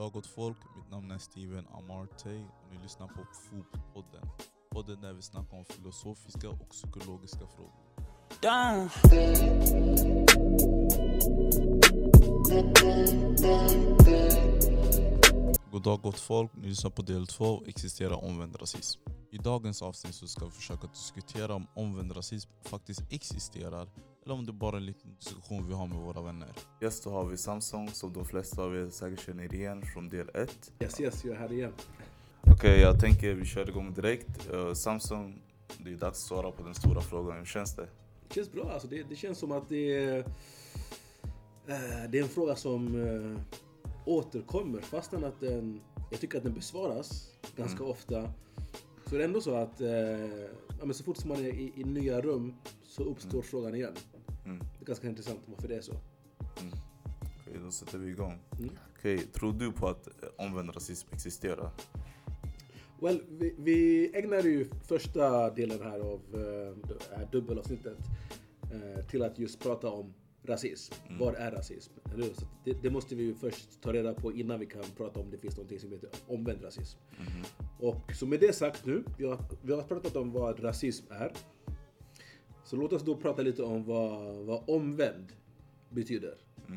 dag gott folk, mitt namn är Steven Amarte och ni lyssnar på FOB-podden. Podden där vi snackar om filosofiska och psykologiska frågor. Damn. God dag gott folk, ni lyssnar på del 2 Existerar Existera omvänd rasism. I dagens avsnitt så ska vi försöka diskutera om omvänd rasism faktiskt existerar eller om det bara är en liten diskussion vi har med våra vänner. Gäst då har vi Samsung som de flesta av er säkert känner igen från del 1. Yes, yes, jag är här igen. Okej, jag tänker vi kör igång direkt. Uh, Samsung, det är dags att svara på den stora frågan. Hur känns det? Det känns bra. Alltså det, det känns som att det är, eh, det är en fråga som eh, återkommer fastän att den, jag tycker att den besvaras ganska ofta. Så det är ändå så att eh, ja, men så fort som man är i, i nya rum så uppstår frågan igen. Mm. Det är ganska intressant varför det är så. Okej, då sätter vi igång. Mm. Okej, tror du på att eh, omvänd rasism existerar? Well, vi, vi ägnade ju första delen här av eh, det här dubbelavsnittet eh, till att just prata om rasism. Vad är rasism? Det, det måste vi först ta reda på innan vi kan prata om det finns någonting som heter omvänd rasism. Och så med det sagt nu, vi har, vi har pratat om vad rasism är. Så låt oss då prata lite om vad, vad omvänd betyder.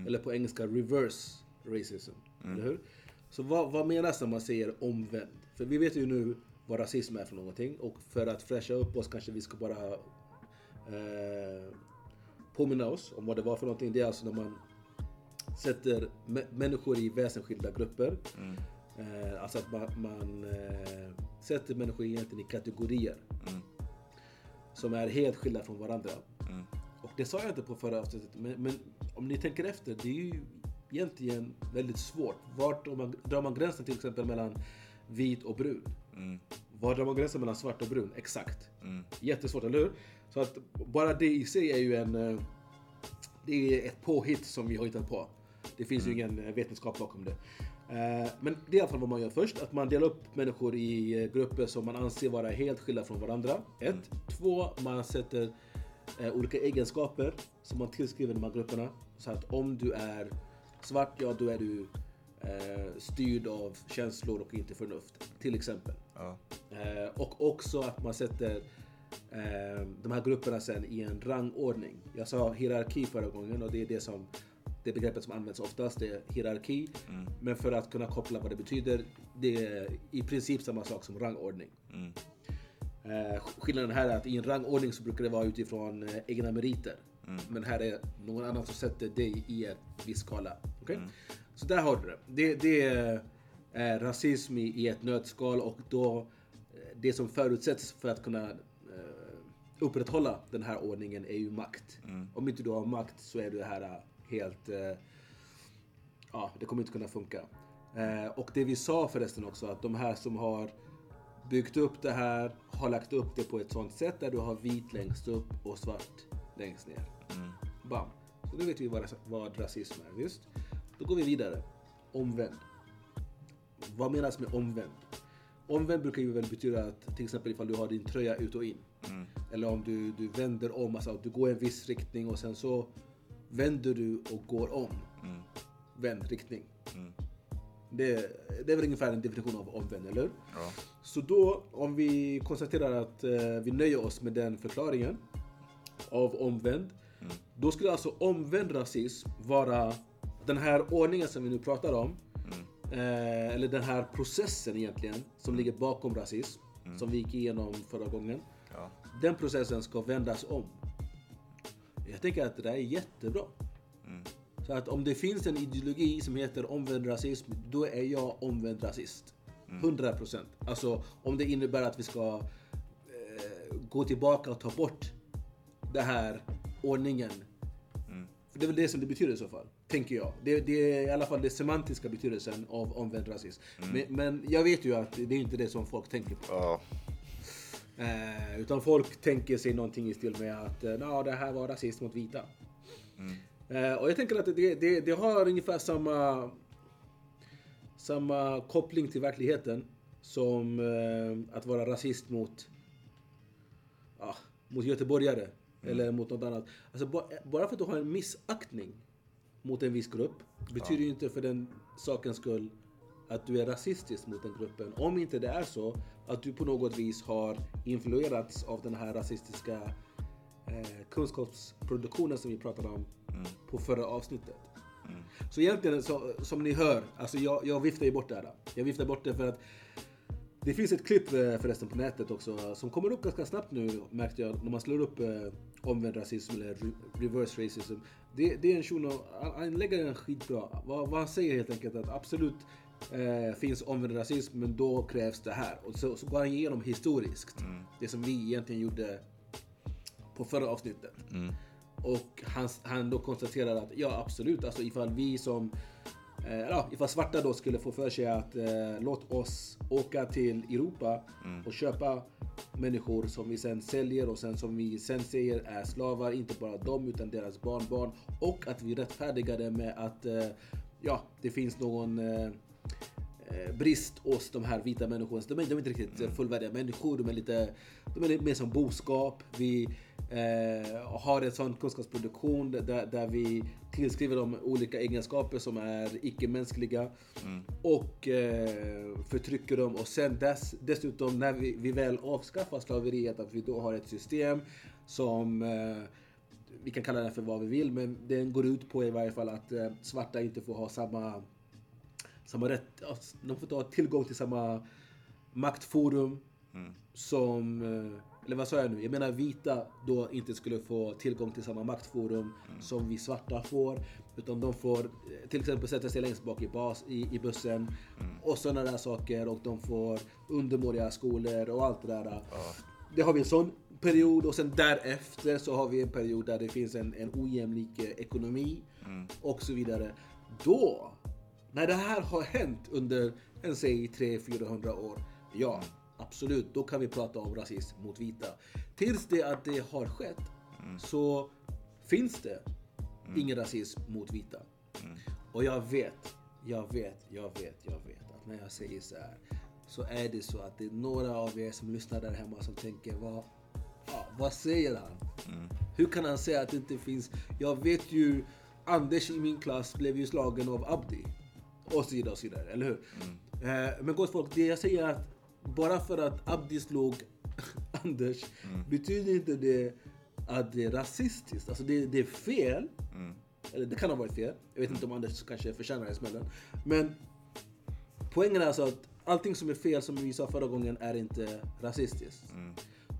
Eller på engelska reverse racism. Eller hur? Så vad, vad menas när man säger omvänd? För vi vet ju nu vad rasism är för någonting och för att fräscha upp oss kanske vi ska bara eh, påminna oss om vad det var för någonting. Det är alltså när man sätter mä- människor i väsensskilda grupper. Eh, alltså att man, man eh, sätter människor egentligen i kategorier som är helt skilda från varandra. Och det sa jag inte på förra avsnittet, men, men om ni tänker efter, det är ju egentligen väldigt svårt. Vart drar man, drar man gränsen till exempel mellan vit och brun? Var drar man gränsen mellan svart och brun? Exakt. Jättesvårt, eller hur? Så att bara det i sig är ju en... eh, Det är ett påhitt som vi har hittat på. Det finns ju ingen eh, vetenskap bakom det. Eh, Men det är i alla fall vad man gör först. Att man delar upp människor i eh, grupper som man anser vara helt skilda från varandra. Ett. Två, man sätter eh, olika egenskaper som man tillskriver de här grupperna. Så att om du är svart, ja då är du eh, styrd av känslor och inte förnuft. Till exempel. Ja. Eh, och också att man sätter eh, de här grupperna sen i en rangordning. Jag sa hierarki förra gången och det är det som det begreppet som används oftast, det är hierarki. Men för att kunna koppla vad det betyder, det är i princip samma sak som rangordning. Eh, skillnaden här är att i en rangordning så brukar det vara utifrån eh, egna meriter. Men här är någon annan som sätter dig i en viss skala. Okej? Så där har du det. Det, det är eh, rasism i, i ett nötskal och då eh, det som förutsätts för att kunna eh, upprätthålla den här ordningen är ju makt. Om inte du har makt så är du det här eh, helt... Eh, ja, det kommer inte kunna funka. Eh, och det vi sa förresten också, att de här som har byggt upp det här har lagt upp det på ett sånt sätt där du har vit längst upp och svart längst ner. Bam. Så nu vet vi vad, vad rasism är. Visst? Då går vi vidare. Omvänd. Vad menas med omvänd? Omvänd brukar ju väl betyda att till exempel ifall du har din tröja ut och in. Eller om du, du vänder om, alltså att du går i en viss riktning och sen så vänder du och går om. Vänd riktning. Det, det är väl ungefär en definition av omvänd, eller? Ja. Så då, om vi konstaterar att eh, vi nöjer oss med den förklaringen av omvänd. Då skulle alltså omvänd rasism vara den här ordningen som vi nu pratar om. Eh, eller den här processen egentligen som ligger bakom rasism. Som vi gick igenom förra gången. Ja. Den processen ska vändas om. Jag tänker att det där är jättebra. Så att om det finns en ideologi som heter omvänd rasism, då är jag omvänd rasist. 100 procent. Alltså om det innebär att vi ska eh, gå tillbaka och ta bort den här ordningen. För det är väl det som det betyder i så fall, tänker jag. Det, det är i alla fall den semantiska betydelsen av omvänd rasism. Men, men jag vet ju att det är inte det som folk tänker på. Ja. Eh, utan folk tänker sig någonting i stil med att eh, "Nå, det här var rasism mot vita. Eh, och jag tänker att det, det, det har ungefär samma, samma koppling till verkligheten som eh, att vara rasist mot, ja, mot göteborgare eller mot något annat. Alltså, ba, bara för att du har en missaktning mot en viss grupp betyder ju inte för den sakens skull att du är rasistisk mot den gruppen. Om inte det är så att du på något vis har influerats av den här rasistiska eh, kunskapsproduktionen som vi pratade om på förra avsnittet. Så egentligen, så, som ni hör, alltså jag, jag viftar ju bort det här. Jag viftar bort det för att det finns ett klipp eh, förresten på nätet också som kommer upp ganska snabbt nu märkte jag när man slår upp eh, omvänd rasism eller re reverse racism. Det, det är en shuno, han, han lägger den skitbra. Vad, vad han säger helt enkelt att absolut eh, finns omvänd rasism men då krävs det här. Och så, så går han igenom historiskt. Det som vi egentligen gjorde på förra avsnittet. Och han, han då konstaterar att ja absolut, alltså ifall vi som eh, ja, ifall svarta då skulle få för sig att eh, låt oss åka till Europa och köpa människor som vi sen säljer och sen som vi sen säger är slavar, inte bara dem utan deras barnbarn. Och att vi rättfärdigar det med att eh, ja, det finns någon eh, brist hos de här vita människorna. De är, de är inte riktigt mm. fullvärdiga människor, de är lite, de är lite mer som boskap. Vi eh, har en sån kunskapsproduktion där, där vi tillskriver dem olika egenskaper som är icke-mänskliga och eh, förtrycker dem. Och sen dess, dessutom när vi, vi väl avskaffar slaveriet, att vi då har ett system som eh, vi kan kalla det för vad vi vill, men den går ut på i varje fall att eh, svarta inte får ha samma samma rätt, ja, de får inte ha tillgång till samma maktforum som, eh, eller vad sa jag nu? Jag menar vita då inte skulle få tillgång till samma maktforum som vi svarta får. Utan de får eh, till exempel sätta sig längst bak i, bas, i, i bussen och sådana där saker och de får undermåliga skolor och allt det där. Det har vi en sån period och sen därefter så har vi en period där det finns en, en ojämlik eh, ekonomi och så vidare. Då när det här har hänt under, en säg 300-400 år, ja, absolut, då kan vi prata om rasism mot vita. Tills det att det har skett, så finns det ingen rasism mot vita. Och jag vet, jag vet, jag vet, jag vet att när jag säger så här, så är det så att det är några av er som lyssnar där hemma som tänker, vad, ja, vad säger han? Hur kan han säga att det inte finns, jag vet ju Anders i min klass blev ju slagen av Abdi. Och så vidare och så vidare, eller hur? Eh, men gott folk, det jag säger är att bara för att Abdi slog Anders betyder inte det att det är rasistiskt. Alltså det, det är fel. Eller det kan ha varit fel. Jag vet inte om Anders kanske förtjänar den smällen. Men poängen är alltså att allting som är fel, som vi sa förra gången, är inte rasistiskt.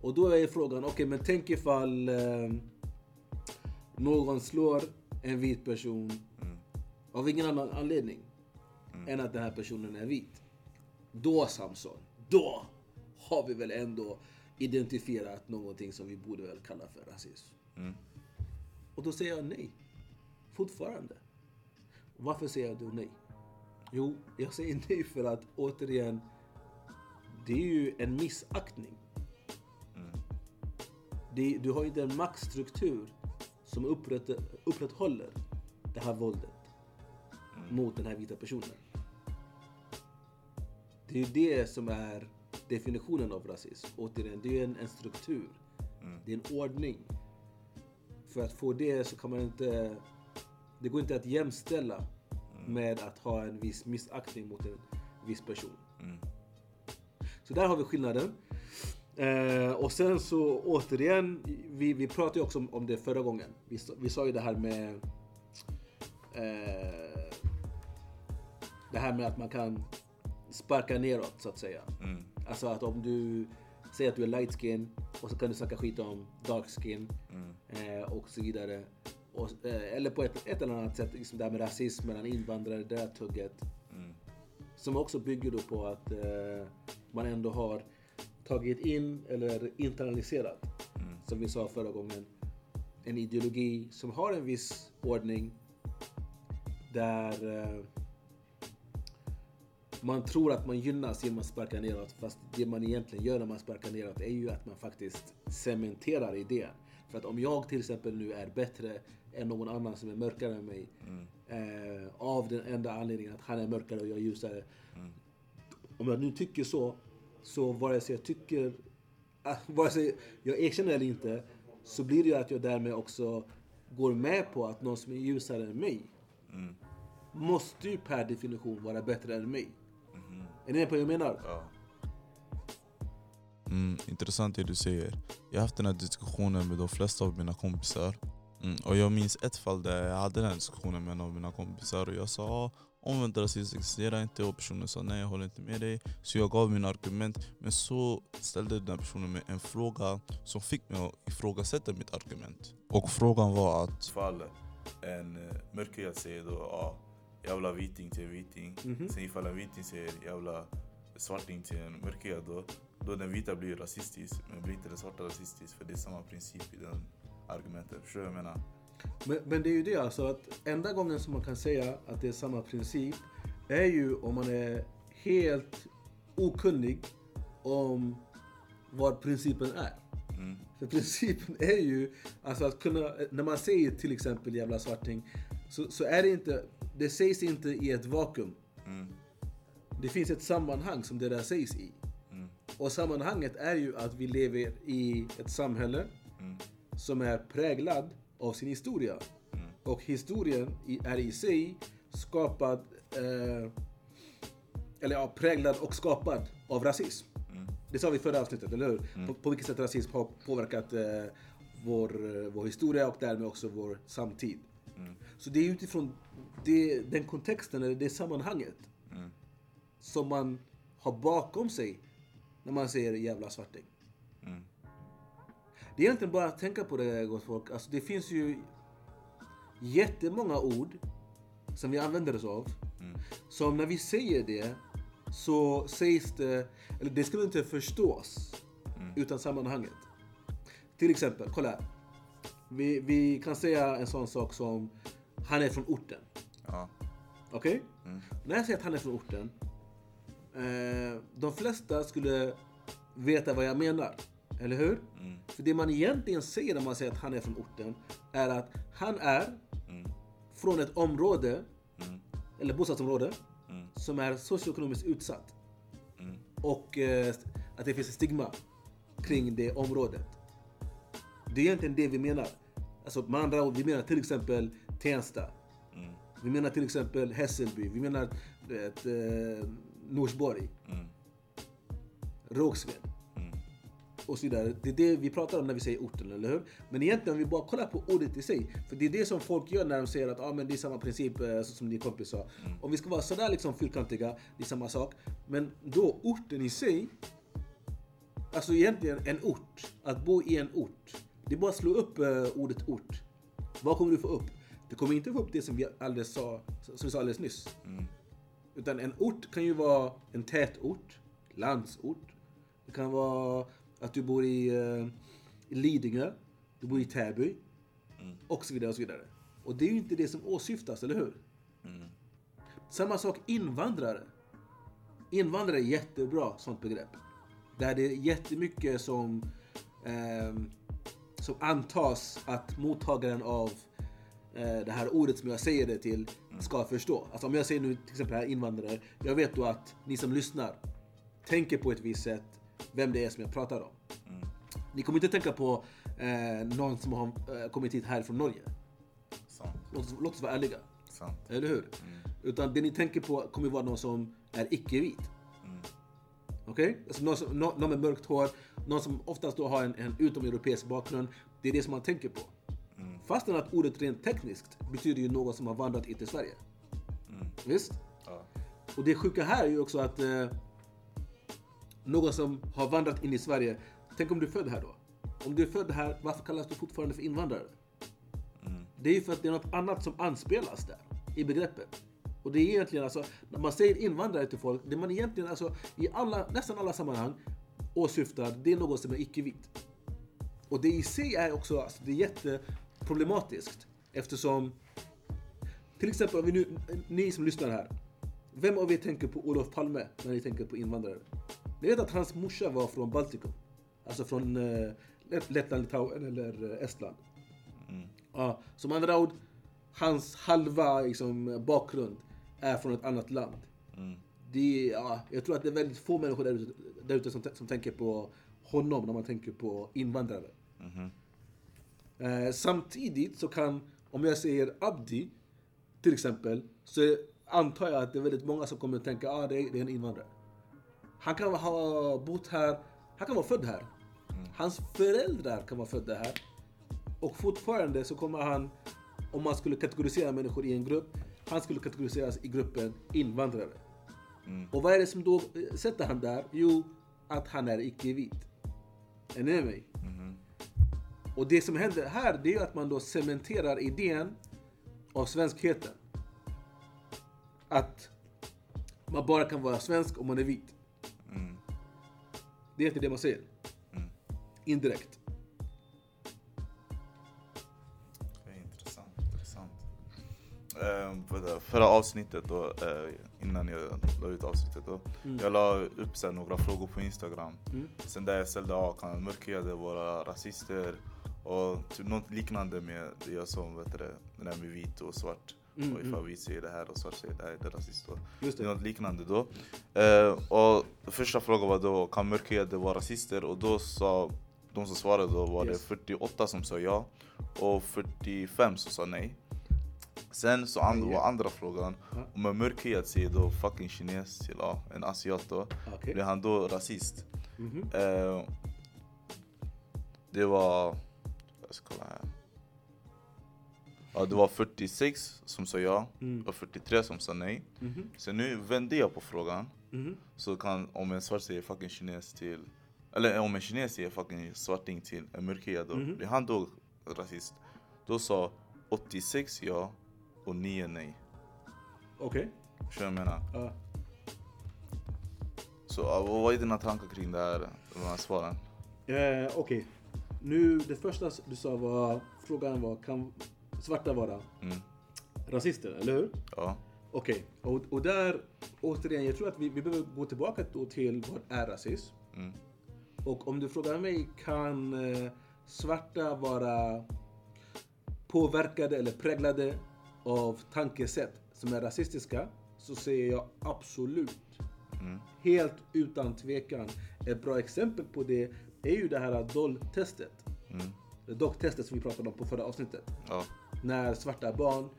Och då är frågan, okej men tänk ifall eh, någon slår en vit person av ingen annan anledning än att den här personen är vit. Då Samson, då har vi väl ändå identifierat någonting som vi borde väl kalla för rasism. Och då säger jag nej. Fortfarande. Varför säger jag då nej? Jo, jag säger nej för att återigen, det är ju en missaktning. Det, du har ju den maktstruktur som upprätt, upprätthåller det här våldet mot den här vita personen. Det är ju det som är definitionen av rasism. Återigen, det är en, en struktur. Det är en ordning. För att få det så kan man inte... Det går inte att jämställa med att ha en viss missaktning mot en viss person. Så där har vi skillnaden. Eh, och sen så återigen, vi, vi pratade ju också om, om det förra gången. Vi, vi sa ju det här med... Eh, det här med att man kan sparka neråt så att säga. Alltså att om du säger att du är light skin och så kan du snacka skit om dark skin eh, och så vidare. Och, eh, eller på ett, ett eller annat sätt, liksom det här med rasism mellan invandrare, det där tugget. Som också bygger då på att eh, man ändå har tagit in eller internaliserat, som vi sa förra gången, en ideologi som har en viss ordning där eh, man tror att man gynnas genom att sparka neråt fast det man egentligen gör när man sparkar neråt är ju att man faktiskt cementerar idén. För att om jag till exempel nu är bättre än någon annan som är mörkare än mig eh, av den enda anledningen att han är mörkare och jag är ljusare. Om jag nu tycker så, så vare sig jag tycker, vare sig jag erkänner eller inte, så blir det ju att jag därmed också går med på att någon som är ljusare än mig måste ju per definition vara bättre än mig. Är ni med på vad jag menar? Ja. Mm, intressant det du säger. Jag har haft den här diskussionen med de flesta av mina kompisar. Mm, och jag minns ett fall där jag hade den här diskussionen med en av mina kompisar och jag sa ah, omvänd rasism existerar inte och personen sa nej jag håller inte med dig. Så jag gav mina argument men så ställde den här personen mig en fråga som fick mig att ifrågasätta mitt argument. Och frågan var att Fall en eh, mörkhyad säger då ja, jävla viting till en viting. Mhm. Sen ifall en viting säger jävla svarting till en mörkhyad då, då den vita blir rasistisk men blir inte den svarta rasistisk för det är samma princip i den argumentet. Förstår du vad jag menar? Men, men det är ju det alltså att enda gången som man kan säga att det är samma princip är ju om man är helt okunnig om vad principen är. Mm. För principen är ju alltså att kunna, när man säger till exempel jävla svarting så, så är det inte, det sägs inte i ett vakuum. Mm. Det finns ett sammanhang som det där sägs i. Mm. Och sammanhanget är ju att vi lever i ett samhälle Mm. som är präglad av sin historia. Mm. Och historien är i sig skapad, eh, eller ja, präglad och skapad av rasism. Mm. Det sa vi i förra avsnittet, eller hur? På, på vilket sätt rasism har påverkat eh, vår, eh, vår historia och därmed också vår samtid. Mm. Så det är utifrån det, den kontexten, eller det sammanhanget, Mm. som man har bakom sig när man säger jävla svarting. Mm. Det är egentligen bara att tänka på det gott folk. Alltså det finns ju jättemånga ord som vi använder oss av. Mm. Som när vi säger det så sägs det, eller det skulle inte förstås Mm. utan sammanhanget. Till exempel, kolla här. Vi, vi kan säga en sån sak som han är från orten. Ja. Okej? Mm. När jag säger att han är från orten, eh, de flesta skulle veta vad jag menar. Eller hur? Mm. För det man egentligen säger när man säger att han är från orten är att han är Mm. från ett område, Mm. eller bostadsområde, Mm. som är socioekonomiskt utsatt. Mm. Och eh, att det finns ett stigma kring det området. Det är egentligen det vi menar. Alltså med andra ord, vi menar till exempel Tensta. Mm. Vi menar till exempel Hässelby. Vi menar du vet, eh, Norsborg. Mm. Rågsved. Mm. och så vidare. Det är det vi pratar om när vi säger orten, eller hur? Men egentligen om vi bara kollar på ordet i sig. För det är det som folk gör när de säger att ah, men det är samma princip eh, som din kompis sa. Om vi ska vara sådär liksom fyrkantiga, det är samma sak. Men då orten i sig, alltså egentligen en ort, att bo i en ort. Det är bara att slå upp eh, ordet ort. Vad kommer du få upp? Du kommer inte få upp det som vi alldeles sa, som vi sa alldeles nyss. Mm. Utan en ort kan ju vara en tätort, landsort. Det kan vara att du bor i, eh, i Lidingö, du bor i Täby Mm. och så vidare. Och så vidare. Och det är ju inte det som åsyftas, eller hur? Mm. Samma sak invandrare. Invandrare är jättebra sånt begrepp. Där det är jättemycket som, ehm, som antas att mottagaren av eh, det här ordet som jag säger det till ska förstå. Alltså om jag säger nu till exempel här invandrare, jag vet då att ni som lyssnar tänker på ett visst sätt vem det är som jag pratar om. Mm. Ni kommer inte tänka på eh, någon som har eh, kommit hit här från Norge. Sant. Låt oss, låt oss vara ärliga. Sant. Eller hur? Mm. Utan det ni tänker på kommer vara någon som är icke-vit. Mm. Okej? Alltså någon, som, någon med mörkt hår, någon som oftast då har en, en utomeuropeisk bakgrund. Det är det som man tänker på. Mm. Fastän att ordet rent tekniskt betyder ju någon som har vandrat in till Sverige. Mm. Visst? Ja. Och det sjuka här är ju också att eh, någon som har vandrat in i Sverige, tänk om du är född här då? Om du är född här, varför kallas du fortfarande för invandrare? Mm. Det är ju för att det är något annat som anspelas där i begreppet. Och det är egentligen alltså, när man säger invandrare till folk, det man egentligen alltså i alla, nästan alla sammanhang åsyftar, det är någon som är icke-vit. Och det i sig är också, alltså, det är jätteproblematiskt eftersom till exempel om vi nu, ni som lyssnar här. Vem av er tänker på Olof Palme när ni tänker på invandrare? Ni vet att hans morsa var från Baltikum. Alltså från eh, Lett- Lettland, Litauen eller eh, Estland. Mm. Ja, som andra ord, hans halva liksom, bakgrund är från ett annat land. Mm. Det, ja, jag tror att det är väldigt få människor där ute, där ute som, som tänker på honom när man tänker på invandrare. Mhm. Eh, samtidigt så kan, om jag säger Abdi, till exempel, så antar jag att det är väldigt många som kommer att tänka att ah, det, är, det är en invandrare. Han kan ha bott här, han kan vara född här. Hans föräldrar kan vara födda här. Och fortfarande så kommer han, om man skulle kategorisera människor i en grupp, han skulle kategoriseras i gruppen invandrare. Och vad är det som då eh, sätter han där? Jo, att han är icke-vit. Är ni med mig? Och det som händer här, det är att man då cementerar idén av svenskheten. Att man bara kan vara svensk om man är vit. Det är inte det man säger. Indirekt. Ehm, på det förra avsnittet då, eh, innan jag la ut avsnittet då. Jag la upp så några frågor på Instagram. Sen där jag ställde ah, kan mörkhyade vara rasister? Och typ något liknande med det jag sa om vet du, det, där med vit och svart. Och ifall vit säger det här och svart säger det här, är det rasist då? Just det. är något liknande då. Eh, och första frågan var då, kan mörkhyade vara rasister? Och då sa de som svarade då var Yes. det 48 som sa ja och 45 som sa nej. Sen så and, var andra frågan, om en mörkhyad säger då fucking kines till ja, en asiat då, Okej. blir han då rasist? Mhm. Eh, det var, jag ska kolla här. Ja, det var 46 som sa ja Mm. och 43 som sa nej. Mhm. Så nu vände jag på frågan. Mhm. Så kan, om en svart säger fucking kines till, eller om en kines säger fucking svarting till en mörkhyad då, Mhm. blir han då rasist? Då sa 86 ja och 9 nej. Okej. Förstår du vad jag menar? Ja. Så vad är dina tankar kring det här, de här svaren? Eh, Okej. Nu, det första du sa var, frågan var, kan svarta vara Mm. rasister, eller hur? Ja. Okej, och, och där, återigen, jag tror att vi, vi behöver gå tillbaka då till vad är rasism? Mm. Och om du frågar mig, kan eh, svarta vara påverkade eller präglade av tankesätt som är rasistiska? Så säger jag absolut. Mm. Helt utan tvekan. Ett bra exempel på det är ju det här doll-testet. Mm. Det dock-testet som vi pratade om på förra avsnittet. Ja. När svarta barn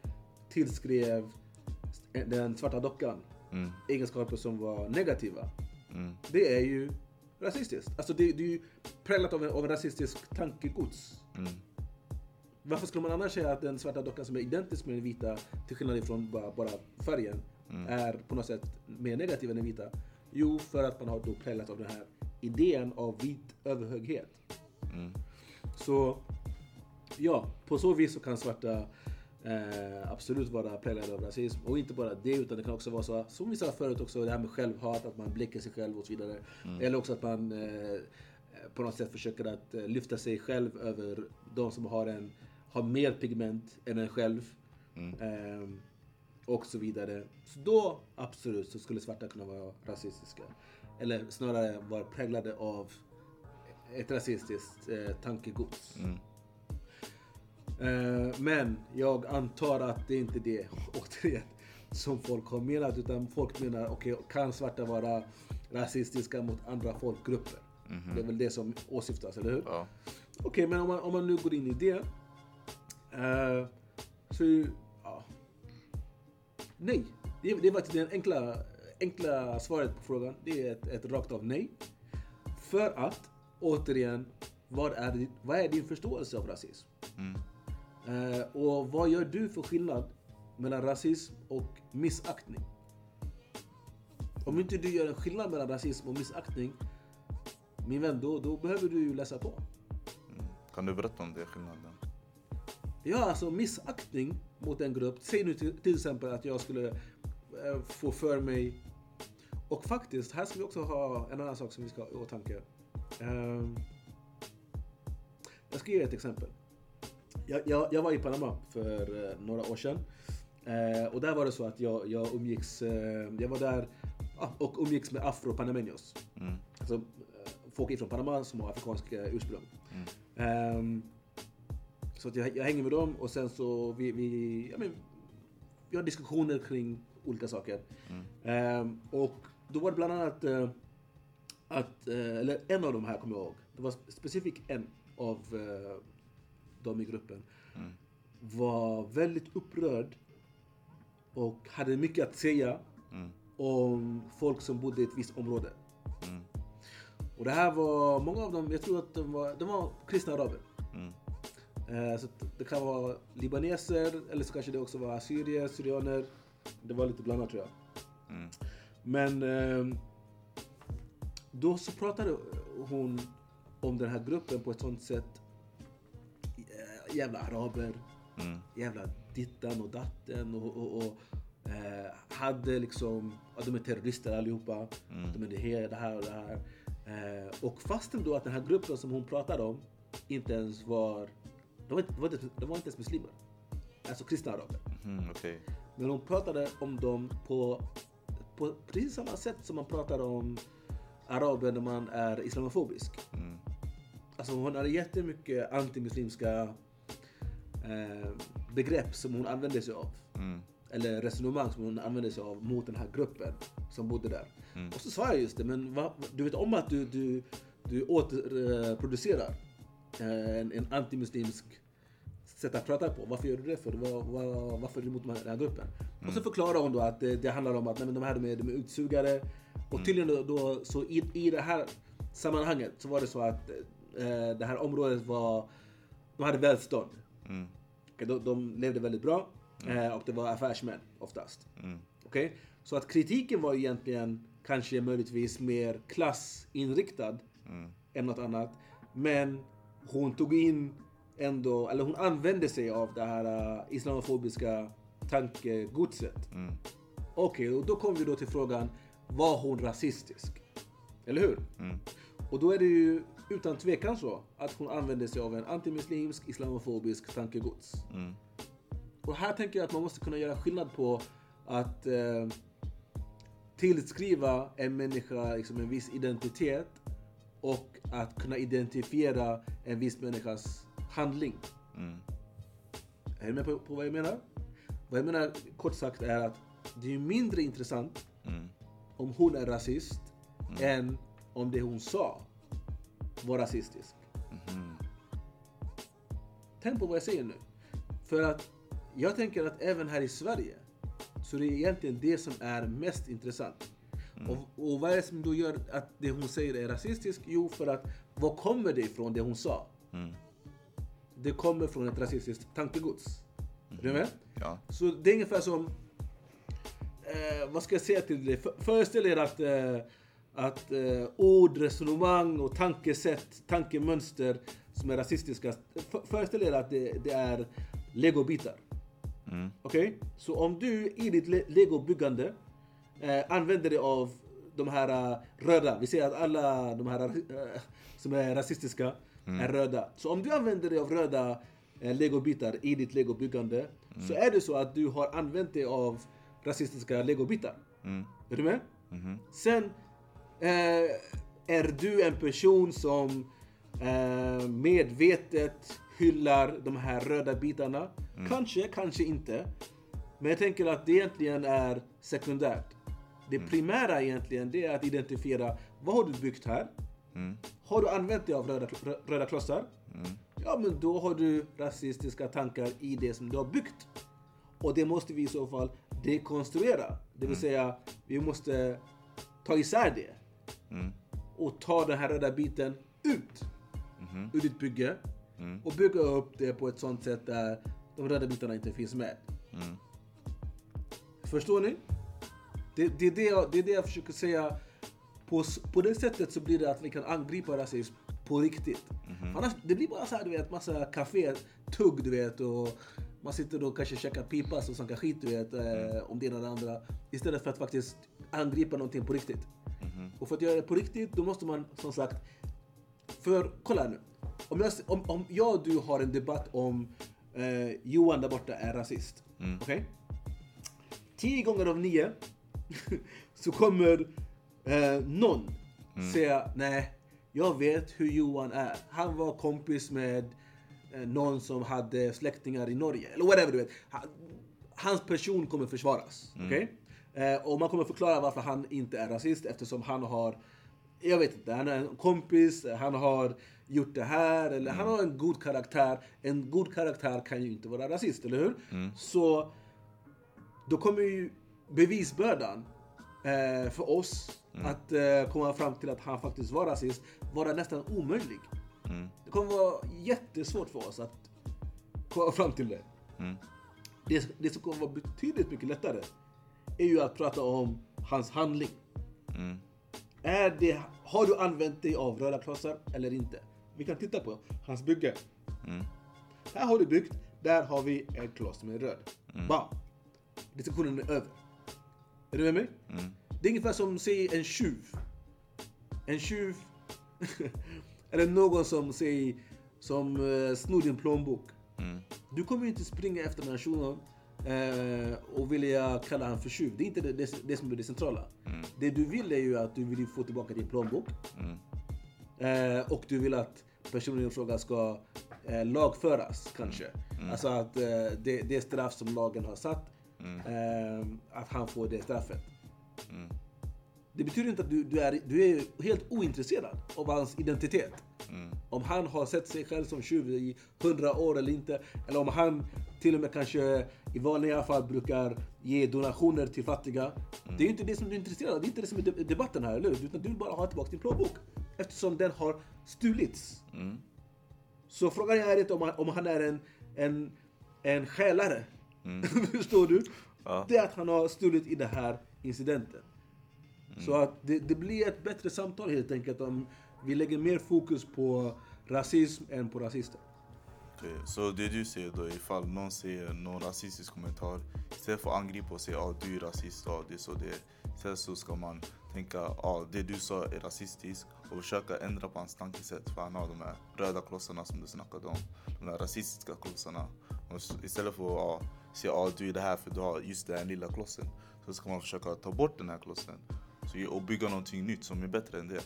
tillskrev den svarta dockan Mm. egenskaper som var negativa. Mm. Det är ju rasistiskt. Alltså det, det är ju präglat av en, av en rasistisk tankegods. Mm. Varför skulle man annars säga att den svarta dockan som är identisk med den vita, till skillnad ifrån bara, bara färgen, är på något sätt mer negativ än den vita? Jo, för att man har då präglat av den här idén av vit överhöghet. Mm. Så ja, på så vis så kan svarta eh, absolut vara präglade av rasism. Och inte bara det, utan det kan också vara så, som vi sa förut också, det här med självhat, att man blickar sig själv och så vidare. Eller också att man eh, på något sätt försöker att eh, lyfta sig själv över de som har, en, har mer pigment än en själv. Ehm, och så vidare. Så då absolut så skulle svarta kunna vara rasistiska. Eller snarare vara präglade av ett rasistiskt eh, tankegods. Mm. Eh, men jag antar att det inte är det, återigen, som folk har menat. Utan folk menar, okej, kan svarta vara rasistiska mot andra folkgrupper? Det är väl det som åsyftas, eller hur? Ja. Okej, men om man, om man nu går in i det. Eh, så, ja. Nej. Det, det var det enkla, enkla svaret på frågan. Det är ett, ett rakt av nej. För att, återigen, vad är, vad är din förståelse av rasism? Mm. Eh, och vad gör du för skillnad mellan rasism och missaktning? Om inte du gör en skillnad mellan rasism och missaktning, min vän, då, då behöver du läsa på. Mm. Kan du berätta om det skillnaden? Ja, alltså missaktning mot en grupp. Säg nu till, till exempel att jag skulle eh, få för mig... Och faktiskt, här ska vi också ha en annan sak som vi ska ha i åtanke. Ehm, jag ska ge ett exempel. Jag, jag, jag var i Panama för eh, några år sedan. Eh, och där var det så att jag, jag umgicks... Eh, jag var där och umgicks med afro-panameños. Mm. Alltså eh, folk ifrån Panama som har afrikansk eh, ursprung. Ehm, så att jag, jag hänger med dem och sen så vi, vi, ja, men, vi har diskussioner kring olika saker. Ehm, och då var det bland annat eh, att, eh, eller en av de här kommer jag ihåg. Det var specifikt en av eh, dem i gruppen. Var väldigt upprörd och hade mycket att säga Mm. om folk som bodde i ett visst område. Och det här var, många av dem, jag tror att de var, de var kristna araber. Eh, så att det kan vara libaneser, eller så kanske det också var assyrier, syrianer. Det var lite blandat tror jag. Mm. Men eh, då så pratade hon om den här gruppen på ett sånt sätt. Eh, Jävla araber, Mm. jävla dittan och datten och, och, och eh, hade liksom, ja, de är terrorister allihopa. Mm. De är det här, det här och det här. Och fastän då att den här gruppen som hon pratade om inte ens var, de var, inte- de var, inte, de var inte ens muslimer. Alltså kristna araber. Mm, Okej. Men hon pratade om dem på, på precis samma sätt som man pratar om araber när man är islamofobisk. Mm. Alltså hon hade jättemycket antimuslimska eh, begrepp som hon använde sig av. Mm. Eller resonemang som hon använde sig av mot den här gruppen som bodde där. Mm. Och så sa jag just det, men va, du vet om att du, du, du återproducerar en, en antimuslimsk sätt att prata på. Varför gör du det för? Var, var, varför är du emot den här gruppen? Och så förklarar hon då att det, det handlar om att nej, de här de är, de är utsugare. Och tydligen då, då så i, i det här sammanhanget så var det så att eh, det här området var, de hade välstånd. Mm. Okej, De, de levde väldigt bra eh, och det var affärsmän oftast. Mm. Okej? Så att kritiken var egentligen kanske möjligtvis mer klassinriktad Mm. än något annat. Men hon tog in ändå, eller hon använde sig av det här uh, islamofobiska tankegodset. Mm. Okej, och då kommer vi då till frågan, var hon rasistisk? Eller hur? Mm. Och då är det ju utan tvekan så att hon använde sig av en antimuslimsk, islamofobisk tankegods. Mm. Och här tänker jag att man måste kunna göra skillnad på att eh, tillskriva en människa liksom en viss identitet och att kunna identifiera en viss människas handling. Mm. Är du med på, på vad jag menar? Vad jag menar kort sagt är att det är mindre intressant Mm. om hon är rasist än om det hon sa var rasistisk. Mhm. Tänk på vad jag säger nu. För att jag tänker att även här i Sverige så det är egentligen det som är mest intressant. Och, och vad är det som då gör att det hon säger är rasistiskt? Jo, för att var kommer det ifrån det hon sa? Mm. Det kommer från ett rasistiskt tankegods. Är du med? Ja. Så det är ungefär som... Eh, vad ska jag säga till dig? För- Föreställ er att, eh, att eh, ord, resonemang och tankesätt, tankemönster som är rasistiska. För, föreställ er att det, det är legobitar. Mm. Okej? Så om du i ditt le- legobyggande eh, använder dig av de här eh, röda, vi säger att alla de här eh, som är rasistiska är röda. Så om du använder dig av röda eh, legobitar i ditt legobyggande så är det så att du har använt dig av rasistiska legobitar. Mm. Är du med? Mhm. Sen eh, är du en person som eh, medvetet hyllar de här röda bitarna. Kanske, kanske inte. Men jag tänker att det egentligen är sekundärt. Det primära egentligen det är att identifiera vad har du byggt här? Mm. Har du använt dig av röda, rö- röda klossar? Mm. Ja, men då har du rasistiska tankar i det som du har byggt. Och det måste vi i så fall dekonstruera. Det vill säga, vi måste ta isär det. Mm. Och ta den här röda biten ut Mhm. ur ditt bygge. Mm. Och bygga upp det på ett sånt sätt där de röda bitarna inte finns med. Mm. Förstår ni? Det, det, är det, jag, det är det jag försöker säga. På, på det sättet så blir det att vi kan angripa rasism på riktigt. För Annars, det blir bara så här, du vet, massa kafé-tugg, du vet. Och man sitter och kanske käkar pipas och snackar skit, du vet, eh, om det ena det andra. Istället för att faktiskt angripa någonting på riktigt. Och för att göra det på riktigt, då måste man som sagt... För kolla nu. Om jag, om, om jag och du har en debatt om eh, Johan där borta är rasist. Mm. Okej? Tio gånger av nio så kommer eh, någon säga nej, jag vet hur Johan är. Han var kompis med eh, någon som hade släktingar i Norge. Eller whatever du vet. Han, hans person kommer försvaras. Okej? Eh, och man kommer förklara varför han inte är rasist eftersom han har jag vet inte, han är en kompis, han har gjort det här, eller han har en god karaktär. En god karaktär kan ju inte vara rasist, eller hur? Så då kommer ju bevisbördan eh, för oss att eh, komma fram till att han faktiskt var rasist vara nästan omöjlig. Mm. Det kommer vara jättesvårt för oss att komma fram till det. Mm. Det, det som kommer vara betydligt mycket lättare är ju att prata om hans handling. Mm. Är det, har du använt dig av röda klossar eller inte? Vi kan titta på hans bygge. Mm. Här har du byggt, där har vi en kloss är röd. Bam! Diskussionen är över. Är du med mig? Mm. Det är ungefär som, säg en tjuv. En tjuv, eller någon som, säg, som uh, snor din plånbok. Mm. Du kommer inte springa efter den här shunon eh, och vilja kalla han för tjuv. Det är inte det, det, det som är det centrala. Det du vill är ju att du vill få tillbaka din plånbok. Mm. Eh, och du vill att personen i fråga ska eh, lagföras kanske. Alltså att eh, det, det straff som lagen har satt, eh, att han får det straffet. Mm. Det betyder inte att du, du, är, du är helt ointresserad av hans identitet. Mm. Om han har sett sig själv som tjuv i hundra år eller inte. Eller om han till och med kanske i vanliga fall brukar ge donationer till fattiga. Det är inte det som du är intresserad av. Det är inte det som är de- debatten här, eller hur? Utan du vill bara ha tillbaka din plånbok. Eftersom den har stulits. Mm. Så frågan är inte om han, om han är en, en, en stjälare. Mm. Förstår du? Ja. Det är att han har stulit i den här incidenten. Så att det, det blir ett bättre samtal helt enkelt om vi lägger mer fokus på rasism än på rasister. Okej, Så det du säger då ifall någon säger någon rasistisk kommentar Istället för att angripa och säga att ah, du är rasist, ah, det är så det är Istället så ska man tänka att ah, det du sa är rasistiskt och försöka ändra på hans tankesätt för han har de här röda klossarna som du snackade om De här rasistiska klossarna och Istället för att ah, säga att ah, du är det här för du har just den här lilla klossen Så ska man försöka ta bort den här klossen så, och bygga någonting nytt som är bättre än det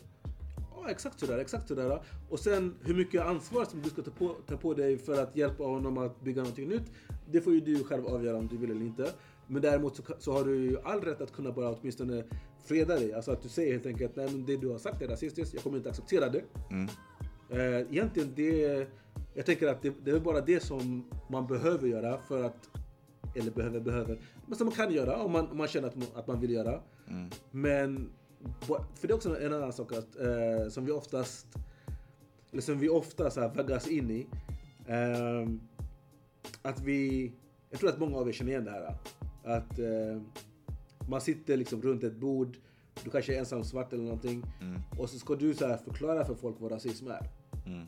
Ja, exakt sådär, exakt sådär. Och sen hur mycket ansvar som du ska ta på, ta på dig för att hjälpa honom att bygga någonting nytt. Det får ju du själv avgöra om du vill eller inte. Men däremot så, så har du ju all rätt att kunna bara åtminstone freda dig. Alltså att du säger helt enkelt, nej men det du har sagt är rasistiskt, jag kommer inte acceptera det. mm. Eh, egentligen det, jag tänker att det, det är bara det som man behöver göra för att, eller behöver, behöver, men som man kan göra om man, om man känner att man, att man vill göra. Mm. Men, för det är också en annan sak att, eh, som vi oftast, eller som vi ofta så här vaggas in i. ehm, att vi, jag tror att många av er känner igen det här. Att eh, man sitter liksom runt ett bord, du kanske är ensam svart eller någonting. Mm. Och så ska du så förklara för folk vad rasism är. Mm.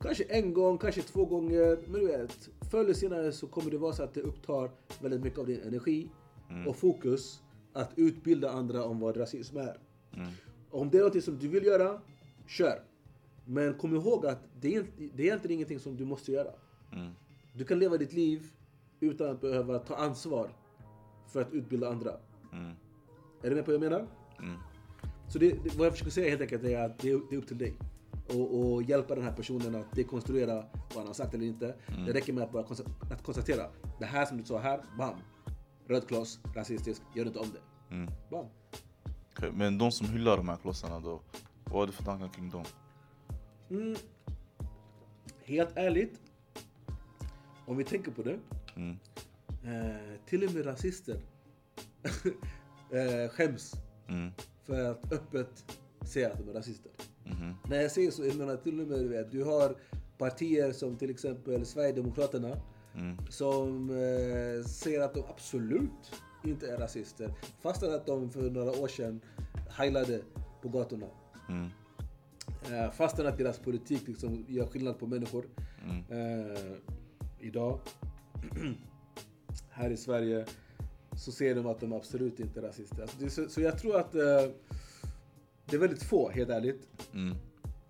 Kanske en gång, kanske två gånger. Men du vet, förr eller senare så kommer det vara så att det upptar väldigt mycket av din energi och fokus att utbilda andra om vad rasism är. Mm. Om det är något som du vill göra, kör. Men kom ihåg att det är, det är egentligen ingenting som du måste göra. Mm. Du kan leva ditt liv utan att behöva ta ansvar för att utbilda andra. Mm. Är du med på vad jag menar? Mm. Så det, det, vad jag försöker säga helt enkelt är att det det är upp till dig. Och, och hjälpa den här personen att dekonstruera vad han har sagt eller inte. Det räcker med att bara att konstatera. Det här som du sa här, bam. Röd kloss, rasistisk, gör inte om det. Mm. Bam. Okej, Men de som hyllar de här klossarna då, vad har du för tankar kring dem? Mm. Helt ärligt, om vi tänker på det. Mm. Eh, till och med rasister eh, skäms Mm. för att öppet säga att de är rasister. Mhm. När jag säger så, jag menar till och med du vet, du har partier som till exempel Sverigedemokraterna Mm. som eh, säger att de absolut inte är rasister. Fastän att de för några år sedan heilade på gatorna. Mm. Eh, fastän att deras politik liksom gör skillnad på människor. Mm. Eh, idag, här i Sverige, så ser de att de absolut inte är rasister. Alltså så, så jag tror att eh, det är väldigt få, helt ärligt, Mm.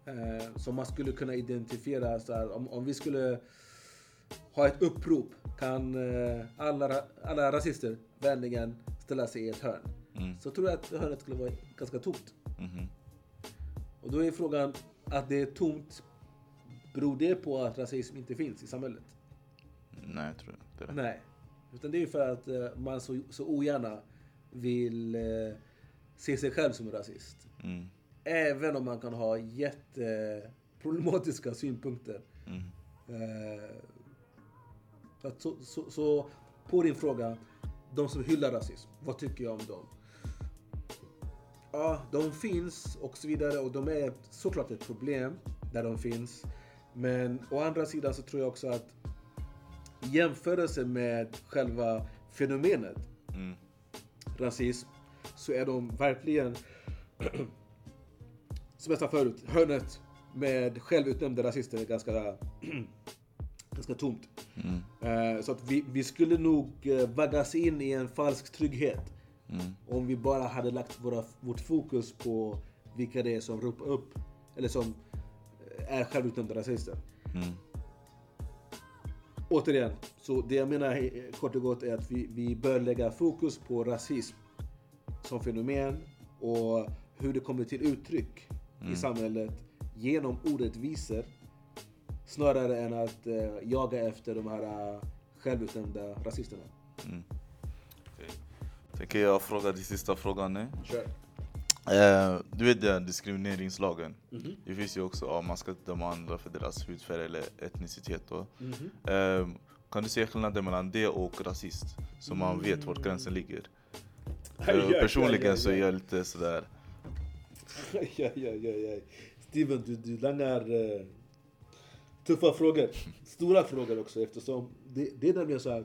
eh, som man skulle kunna identifiera. Så här, om, om vi skulle ha ett upprop, kan eh, alla, alla rasister vänligen ställa sig i ett hörn? Mm. Så tror jag att hörnet skulle vara ganska tomt. Mhm. Och då är frågan, att det är tomt, beror det på att rasism inte finns i samhället? Nej, jag tror inte det. Nej. Utan det är för att eh, man så, så ogärna vill eh, se sig själv som rasist. Mm. Även om man kan ha jätteproblematiska synpunkter. Mm. Eh, så, så, så på din fråga, de som hyllar rasism, vad tycker jag om dem? ja, de finns och så vidare och de är såklart ett problem där de finns. Men å andra sidan så tror jag också att i jämförelse med själva fenomenet Mm. rasism så är de verkligen, som jag sa förut, hörnet med självutnämnda rasister är ganska, ganska tomt. Eh, Så att vi, vi skulle nog eh, vaggas in i en falsk trygghet om vi bara hade lagt våra, vårt fokus på vilka det är som ropar upp, eller som eh, är självutnämnda rasister. Återigen, så det jag menar kort och gott är att vi, vi bör lägga fokus på rasism som fenomen och hur det kommer till uttryck i samhället genom orättvisor snarare än att eh, jaga efter de här eh, självutnämnda rasisterna. Okej. Tänker jag fråga din sista frågan nu. Kör. Eh, du vet den diskrimineringslagen. Mhm. Det finns ju också, ja, man ska inte döma andra för deras hudfärg eller etnicitet. Då. Mhm. Eh, kan du se skillnaden mellan det och rasist? Så man vet vart gränsen ligger. Aj, Eh, personligen så är jag lite sådär... Aj. Steven, du, du langar eh, tuffa frågor. Stora frågor också eftersom det, det är nämligen så här.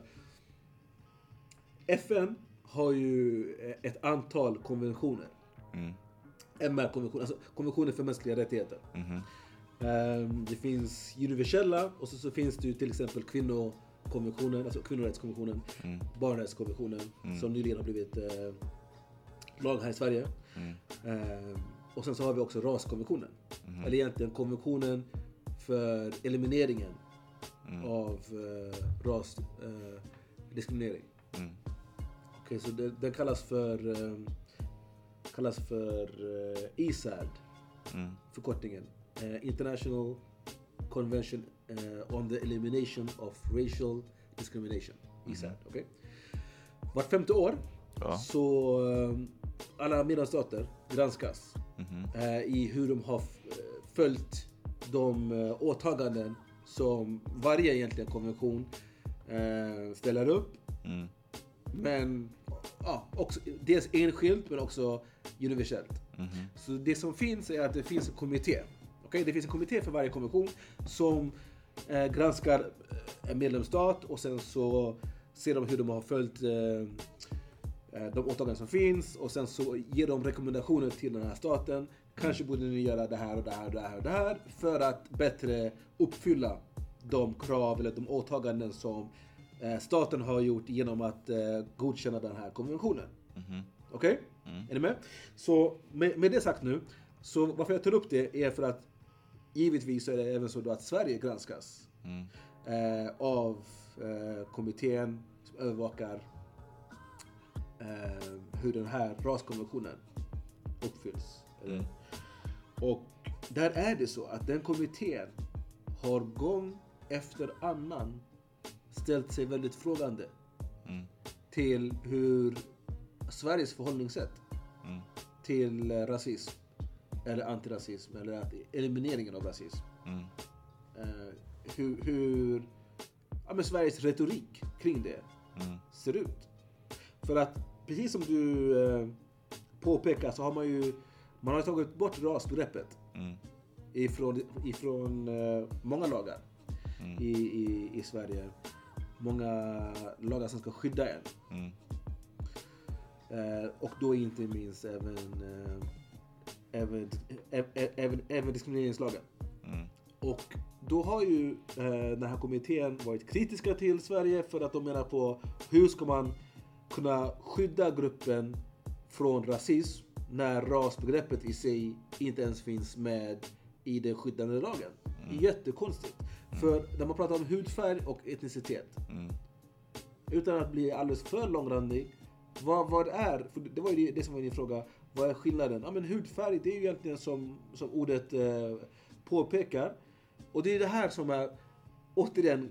FN har ju eh, ett antal konventioner. Mm. MR-konventioner, alltså konventioner för mänskliga rättigheter. Ehm, det finns universella och så, så finns det ju till exempel kvinnokonventionen, alltså kvinnorättskonventionen, Mm. barnrättskonventionen som nyligen har blivit eh, lag här i Sverige. Mm. Ehm, och sen så har vi också raskonventionen. Mhm. Eller egentligen konventionen för elimineringen Mm. av eh, rasdiskriminering. Eh. Mm. Okej, så det, den kallas för, eh, kallas för eh, ISAD, Mm. förkortningen. Eh, International Convention eh, on the Elimination of Racial Discrimination. ISAD, okej? Vart femte år Ja. så eh, alla medlemsstater granskas Eh, i hur de har eh, följt de eh, åtaganden som varje egentligen konvention ställer upp. Mm. Men ja, också, dels enskilt men också universellt. Mhm. Så det som finns är att det finns en kommitté. Okej, Det finns en kommitté för varje konvention som eh, granskar en medlemsstat och sen så ser de hur de har följt eh, de åtaganden som finns och sen så ger de rekommendationer till den här staten. Kanske borde ni göra det här och det här och det här och det här för att bättre uppfylla de krav eller de åtaganden som eh, staten har gjort genom att eh, godkänna den här konventionen. Mhm. Okej? Är ni med? Så med, med det sagt nu, så varför jag tar upp det är för att givetvis är det även så då att Sverige granskas Mm. eh, av eh, kommittén som övervakar eh, hur den här raskonventionen uppfylls. Mm. Och där är det så att den kommittén har gång efter annan ställt sig väldigt frågande Mm. till hur Sveriges förhållningssätt Mm. till rasism eller antirasism eller elimineringen av rasism. Mm. Eh, hur hur ja, Sveriges retorik kring det Mm. ser ut. För att precis som du eh, påpekar så har man ju man har tagit bort rasbegreppet Mm. ifrån, ifrån eh, många lagar Mm. i, i, i Sverige. Många lagar som ska skydda en. Mm. Eh, och då inte minst även, eh, även, ä, ä, även, även diskrimineringslagen. Mm. Och då har ju eh, den här kommittén varit kritiska till Sverige för att de menar på hur ska man kunna skydda gruppen från rasism när rasbegreppet i sig inte ens finns med i den skyddande lagen. Jättekonstigt. För när man pratar om hudfärg och etnicitet, Mm. utan att bli alldeles för långrandig, vad, vad är, för det var ju det, som var din fråga, vad är skillnaden? Ja men hudfärg, det är ju egentligen som, som ordet eh, påpekar. Och det är det här som är, återigen,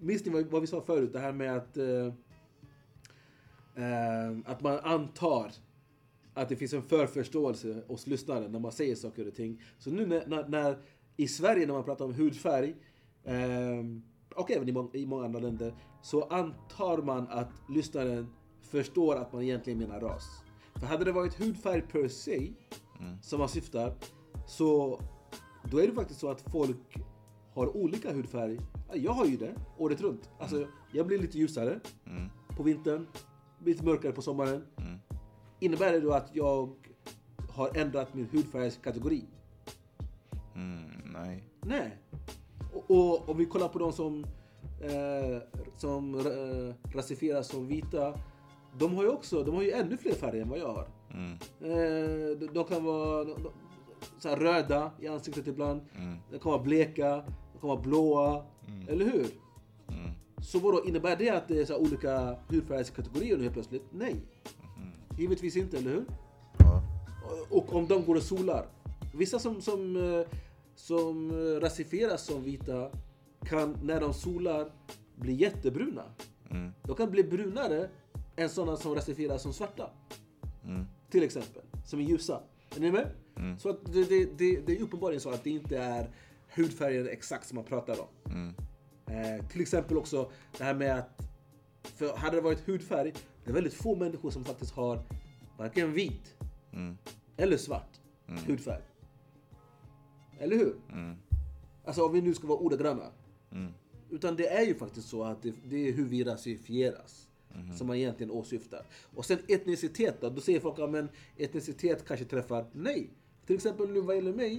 minns ni vad, vad vi sa förut? Det här med att, eh, att man antar att det finns en förförståelse hos lyssnaren när man säger saker och ting. Så nu när, när, när i Sverige när man pratar om hudfärg, ehm, och även i, må, i många andra länder, så antar man att lyssnaren förstår att man egentligen menar ras. För hade det varit hudfärg per se, som man syftar, så då är det faktiskt så att folk har olika hudfärg. Ja, Jag har ju det året runt. Alltså, jag blir lite ljusare på vintern, lite mörkare på sommaren. Innebär det då att jag har ändrat min hudfärgskategori? Mm, nej. Nej. Och, och om vi kollar på de som, eh, som eh, rasifieras som vita. De har ju också, de har ju ännu fler färger än vad jag har. Mm, Eh, de, de kan vara de, så här röda i ansiktet ibland. mm, De kan vara bleka, de kan vara blåa. Eller hur? mm, Så vadå, innebär det att det är så olika hudfärgskategorier nu helt plötsligt? Nej. Givetvis inte, eller hur? ja. Och om de går och solar. Vissa som, som, eh, som eh, rasifieras som vita kan när de solar bli jättebruna. Mm, De kan bli brunare än sådana som rasifieras som svarta. mm, Till exempel. Som är ljusa. Är ni med? Så att det, det, det, det är uppenbarligen så att det inte är hudfärgen exakt som man pratar om. mm, Eh, till exempel också det här med att, för hade det varit hudfärg, det är väldigt få människor som faktiskt har varken vit mm, eller svart hudfärg. Eller hur? mm, Alltså om vi nu ska vara ordagranna. mm, Utan det är ju faktiskt så att det, det är hur vi rasifieras. Som man egentligen åsyftar. Och sen etnicitet då? Då säger folk att men etnicitet kanske träffar. Nej! Till exempel nu vad gäller mig.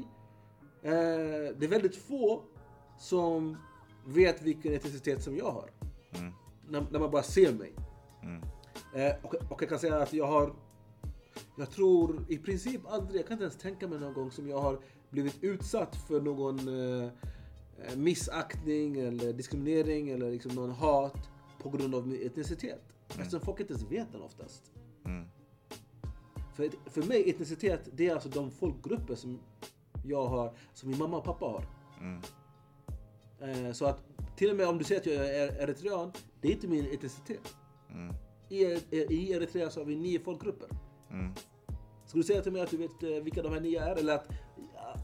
Eh, det är väldigt få som vet vilken etnicitet som jag har. mm, När, när man bara ser mig. mm, Eh, och, och jag kan säga att jag har, jag tror i princip aldrig, jag kan inte ens tänka mig någon gång som jag har blivit utsatt för någon eh, eh, missaktning eller diskriminering eller liksom någon hat på grund av min etnicitet. Eftersom folk inte ens vet den oftast. mm, För, för mig, etnicitet, det är alltså de folkgrupper som jag har, som min mamma och pappa har. mm, så att till och med om du säger att jag är eritrean, det är inte min etnicitet. mm, I, I Eritrea så har vi nio folkgrupper. mm, Ska du säga till mig att du vet eh, vilka de här nio är? Eller att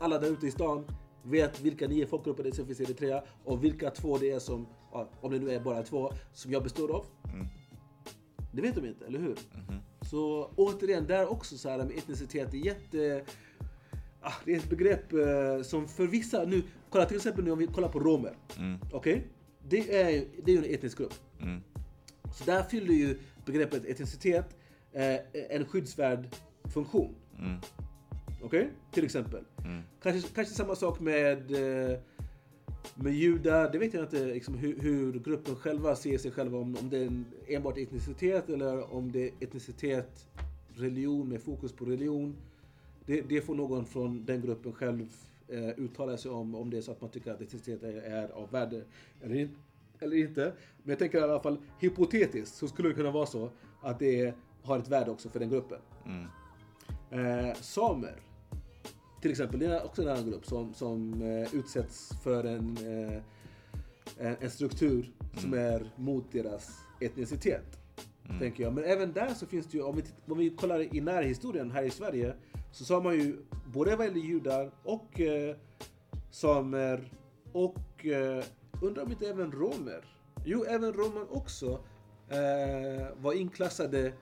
alla där ute i stan vet vilka nio folkgrupper det är som finns i Eritrea och vilka två det är som, om det nu är bara två, som jag består av? Mm. Det vet de inte, eller hur? mhm, Så återigen, där också så här med etnicitet, det är jätte... Ah, det är ett begrepp eh, som för vissa, nu, kolla till exempel nu om vi kollar på romer. mm, Okej? Det, är, det är en etnisk grupp. mm, Så där fyller ju begreppet etnicitet eh, en skyddsvärd funktion. mm, Okej? Till exempel. mm, Kanske, kanske samma sak med, eh, med judar. Det vet jag inte liksom, hur, hur gruppen själva ser sig själva. Om, om det är en, enbart etnicitet eller om det är etnicitet, religion med fokus på religion. Det, det får någon från den gruppen själv eh, uttala sig om. Om det är så att man tycker att etnicitet är, är av värde eller, in, eller inte. Men jag tänker i alla fall hypotetiskt så skulle det kunna vara så att det har ett värde också för den gruppen. mm, Eh, samer, till exempel, det är också en annan grupp som, som eh, utsätts för en, eh, en, en struktur som är mot deras etnicitet. Tänker jag. Men även där så finns det ju, om vi, om vi kollar i närhistorien här i Sverige, så sa man ju både vad gäller judar och eh, samer och eh, undrar om inte även romer. Jo, även romer också eh, var inklassade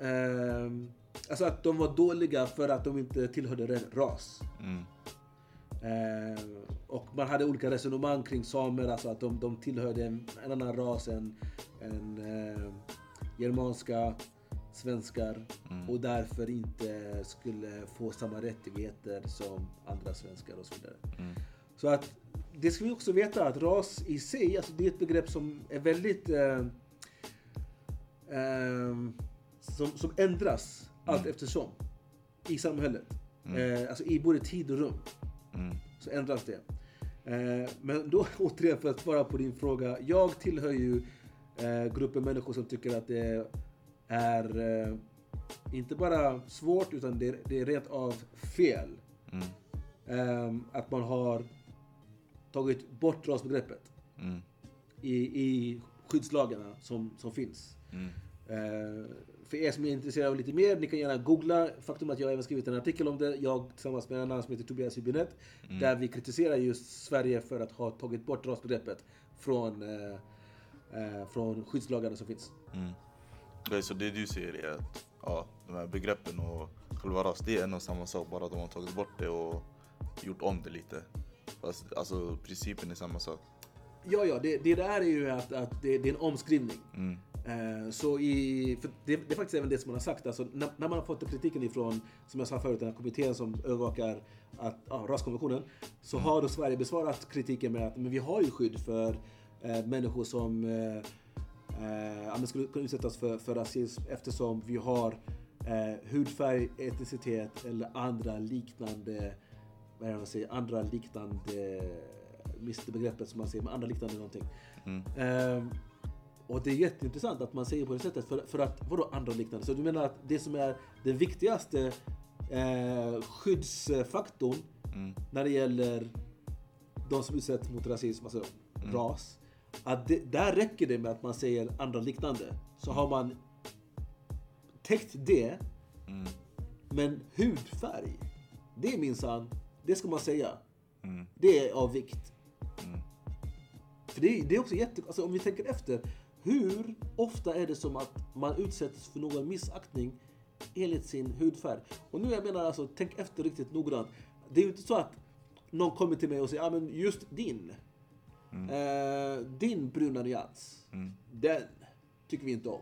Ehm, alltså att de var dåliga för att de inte tillhörde rätt ras. mm, Ehm, och man hade olika resonemang kring samer, alltså att de, de tillhörde en, en annan ras än, än ehm, germanska svenskar och därför inte skulle få samma rättigheter som andra svenskar och så vidare. mm, Så att det ska vi också veta att ras i sig, alltså det är ett begrepp som är väldigt eh, ehm, som, som ändras allt eftersom i samhället. Eh, alltså i både tid och rum mm, så ändras det. Eh, men då återigen för att svara på din fråga. Jag tillhör ju eh, gruppen människor som tycker att det är eh, inte bara svårt utan det, det är rent av fel. mm, Ehm, att man har tagit bort rasbegreppet mm, i, i skyddslagarna som, som finns. mm, Eh, för er som är intresserade av lite mer, ni kan gärna googla. Faktum är att jag även skrivit en artikel om det, jag tillsammans med en annan som heter Tobias Hübinette. Där vi kritiserar just Sverige för att ha tagit bort rasbegreppet från, eh, eh, från skyddslagarna som finns. Mm. Okej, så det du säger är att ja, de här begreppen och själva ras, det är en och samma sak. Bara de har tagit bort det och gjort om det lite. Fast alltså principen är samma sak. Ja, ja, det, det där är ju att, att det, det är en omskrivning. Mm. Eh, så i, för det, det är faktiskt även det som man har sagt. Alltså, när, när man har fått kritiken ifrån, som jag sa förut, den här kommittén som övervakar att, ja, raskonventionen. Så har då Sverige besvarat kritiken med att men vi har ju skydd för eh, människor som eh, eh, men skulle kunna utsättas för, för rasism eftersom vi har eh, hudfärg, etnicitet eller andra liknande, vad är det man säger, andra liknande, mister begreppet som man säger, men andra liknande någonting. Eh, och det är jätteintressant att man säger på det sättet. För, för att, vadå andra liknande? Så du menar att det som är den viktigaste eh, skyddsfaktorn när det gäller de som utsätts mot rasism, alltså ras. Att det, där räcker det med att man säger andra liknande. Så har man täckt det. Men hudfärg, det är minsann, det ska man säga. Det är av vikt. För det, är- det är också jätte... Alltså om vi tänker efter. Hur ofta är det som att man utsätts för någon missaktning enligt sin hudfärg? Och nu jag menar alltså, tänk efter riktigt noggrant. Det är ju inte så att någon kommer till mig och säger, ja men just din. Eh, din bruna nyans. Den tycker vi inte om.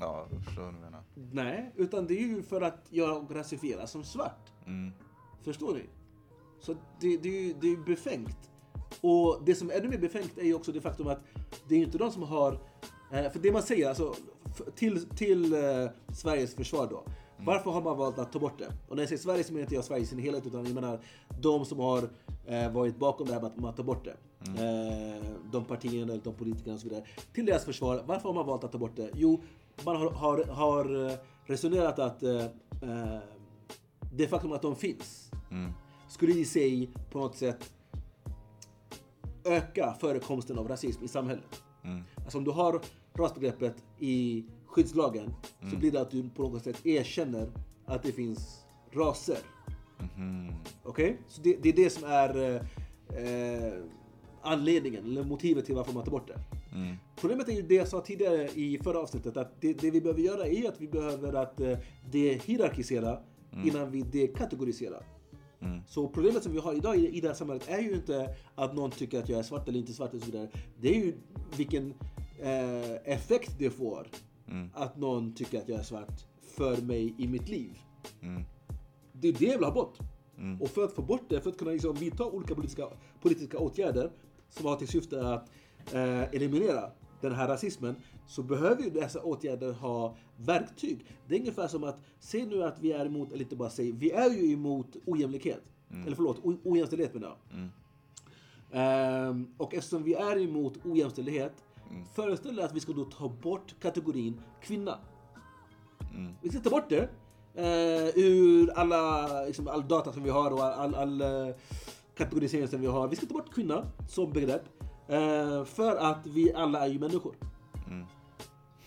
Ja, förstår vad du menar. Nej, utan det är ju för att jag rasifieras som svart. Mm. Förstår ni? Så det, det, är ju- det är ju befängt. Och det som är ännu mer befängt är ju också det faktum att det är ju inte de som har... eh, För det man säger, alltså till, till eh, Sveriges försvar då. Varför har man valt att ta bort det? Och när jag säger Sverige så menar inte jag Sverige i sin helhet utan jag menar de som har eh, varit bakom det här med att man tar bort det. Eh, de partierna, eller de politikerna och så vidare. Till deras försvar, varför har man valt att ta bort det? Jo, man har, har, har eh, resonerat att eh, eh, det faktum att de finns skulle i sig på något sätt öka förekomsten av rasism i samhället. Alltså om du har rasbegreppet i skyddslagen så blir det att du på något sätt erkänner att det finns raser. Okej? Så det, det är det som är eh, anledningen, eller motivet till varför man tar bort det. Problemet är ju det jag sa tidigare i förra avsnittet, att det, det vi behöver göra är att vi behöver att eh, dehierarkisera innan vi dekategoriserar. Så problemet som vi har idag i, i det här samhället är ju inte att någon tycker att jag är svart eller inte svart och så vidare. Det är ju vilken eh, effekt det får att någon tycker att jag är svart för mig i mitt liv. Det är det jag vill ha bort. Och för att få bort det, för att kunna liksom vidta olika politiska, politiska åtgärder som har till syfte att eh, eliminera den här rasismen så behöver ju dessa åtgärder ha verktyg. Det är ungefär som att, se nu att vi är emot, eller inte bara säg, vi är ju emot ojämlikhet. Eller förlåt, ojämställdhet menar jag. Ehm, och eftersom vi är emot ojämställdhet, föreställ dig att vi ska då ta bort kategorin kvinna. Vi ska ta bort det eh, ur alla, liksom, all data som vi har och all, all, all eh, kategorisering som vi har. Vi ska ta bort kvinna som begrepp. Eh, för att vi alla är ju människor.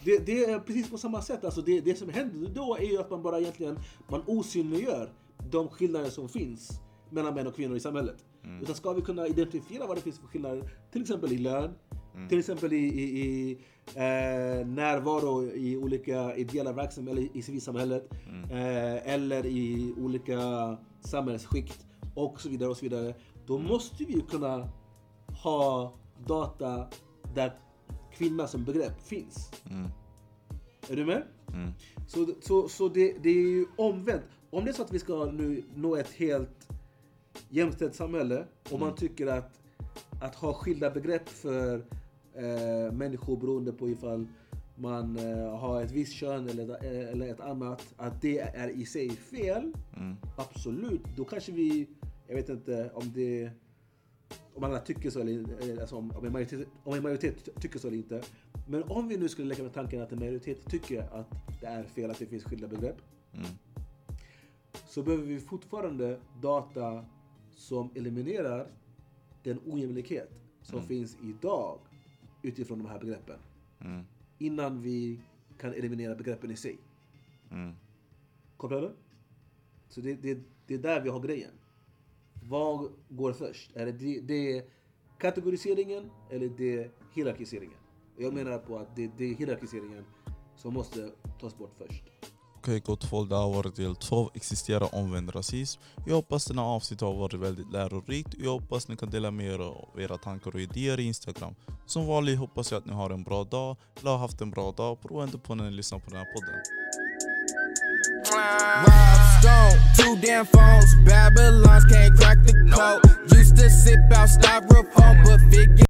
Det, det är precis på samma sätt. Alltså det, det som händer då är ju att man bara egentligen man osynliggör de skillnader som finns mellan män och kvinnor i samhället. Utan ska vi kunna identifiera vad det finns för skillnader, till exempel i lön, till exempel i, i, i eh, närvaro i olika ideella verksamheter, eller i civilsamhället, eh, eller i olika samhällsskikt och så vidare och så vidare. Då måste vi ju kunna ha data där kvinna som begrepp finns. Är du med? Så, så, så det, det är ju omvänt. Om det är så att vi ska nu nå ett helt jämställt samhälle och man tycker att, att ha skilda begrepp för eh, människor beroende på ifall man eh, har ett visst kön eller, ett- eller ett annat, att det är i sig fel. Absolut, då kanske vi, jag vet inte om det om alla tycker så eller eller alltså om, en majoritet, om en majoritet ty- tycker så eller inte. Men om vi nu skulle leka med tanken att en majoritet tycker att det är fel att det finns skilda begrepp. Så behöver vi fortfarande data som eliminerar den ojämlikhet som finns idag utifrån de här begreppen. Innan vi kan eliminera begreppen i sig. Kopplar du? Så det, det, det är där vi har grejen. Vad går först? Är det, det, det kategoriseringen eller det hierarkiseringen? Jag menar på att det, det är hierarkiseringen som måste tas bort först. Okej gott folk, det har varit del två Existerar omvänd rasism. Jag hoppas denna avsnitt har varit väldigt lärorikt och jag hoppas ni kan dela med er av era tankar och idéer i Instagram. Som vanligt hoppas jag att ni har en bra dag, eller har haft en bra dag, beroende på när ni lyssnar på den här podden. Rob Stone, two damn phones, Babylons can't crack the code. Used to sip out styrofoam, but figure.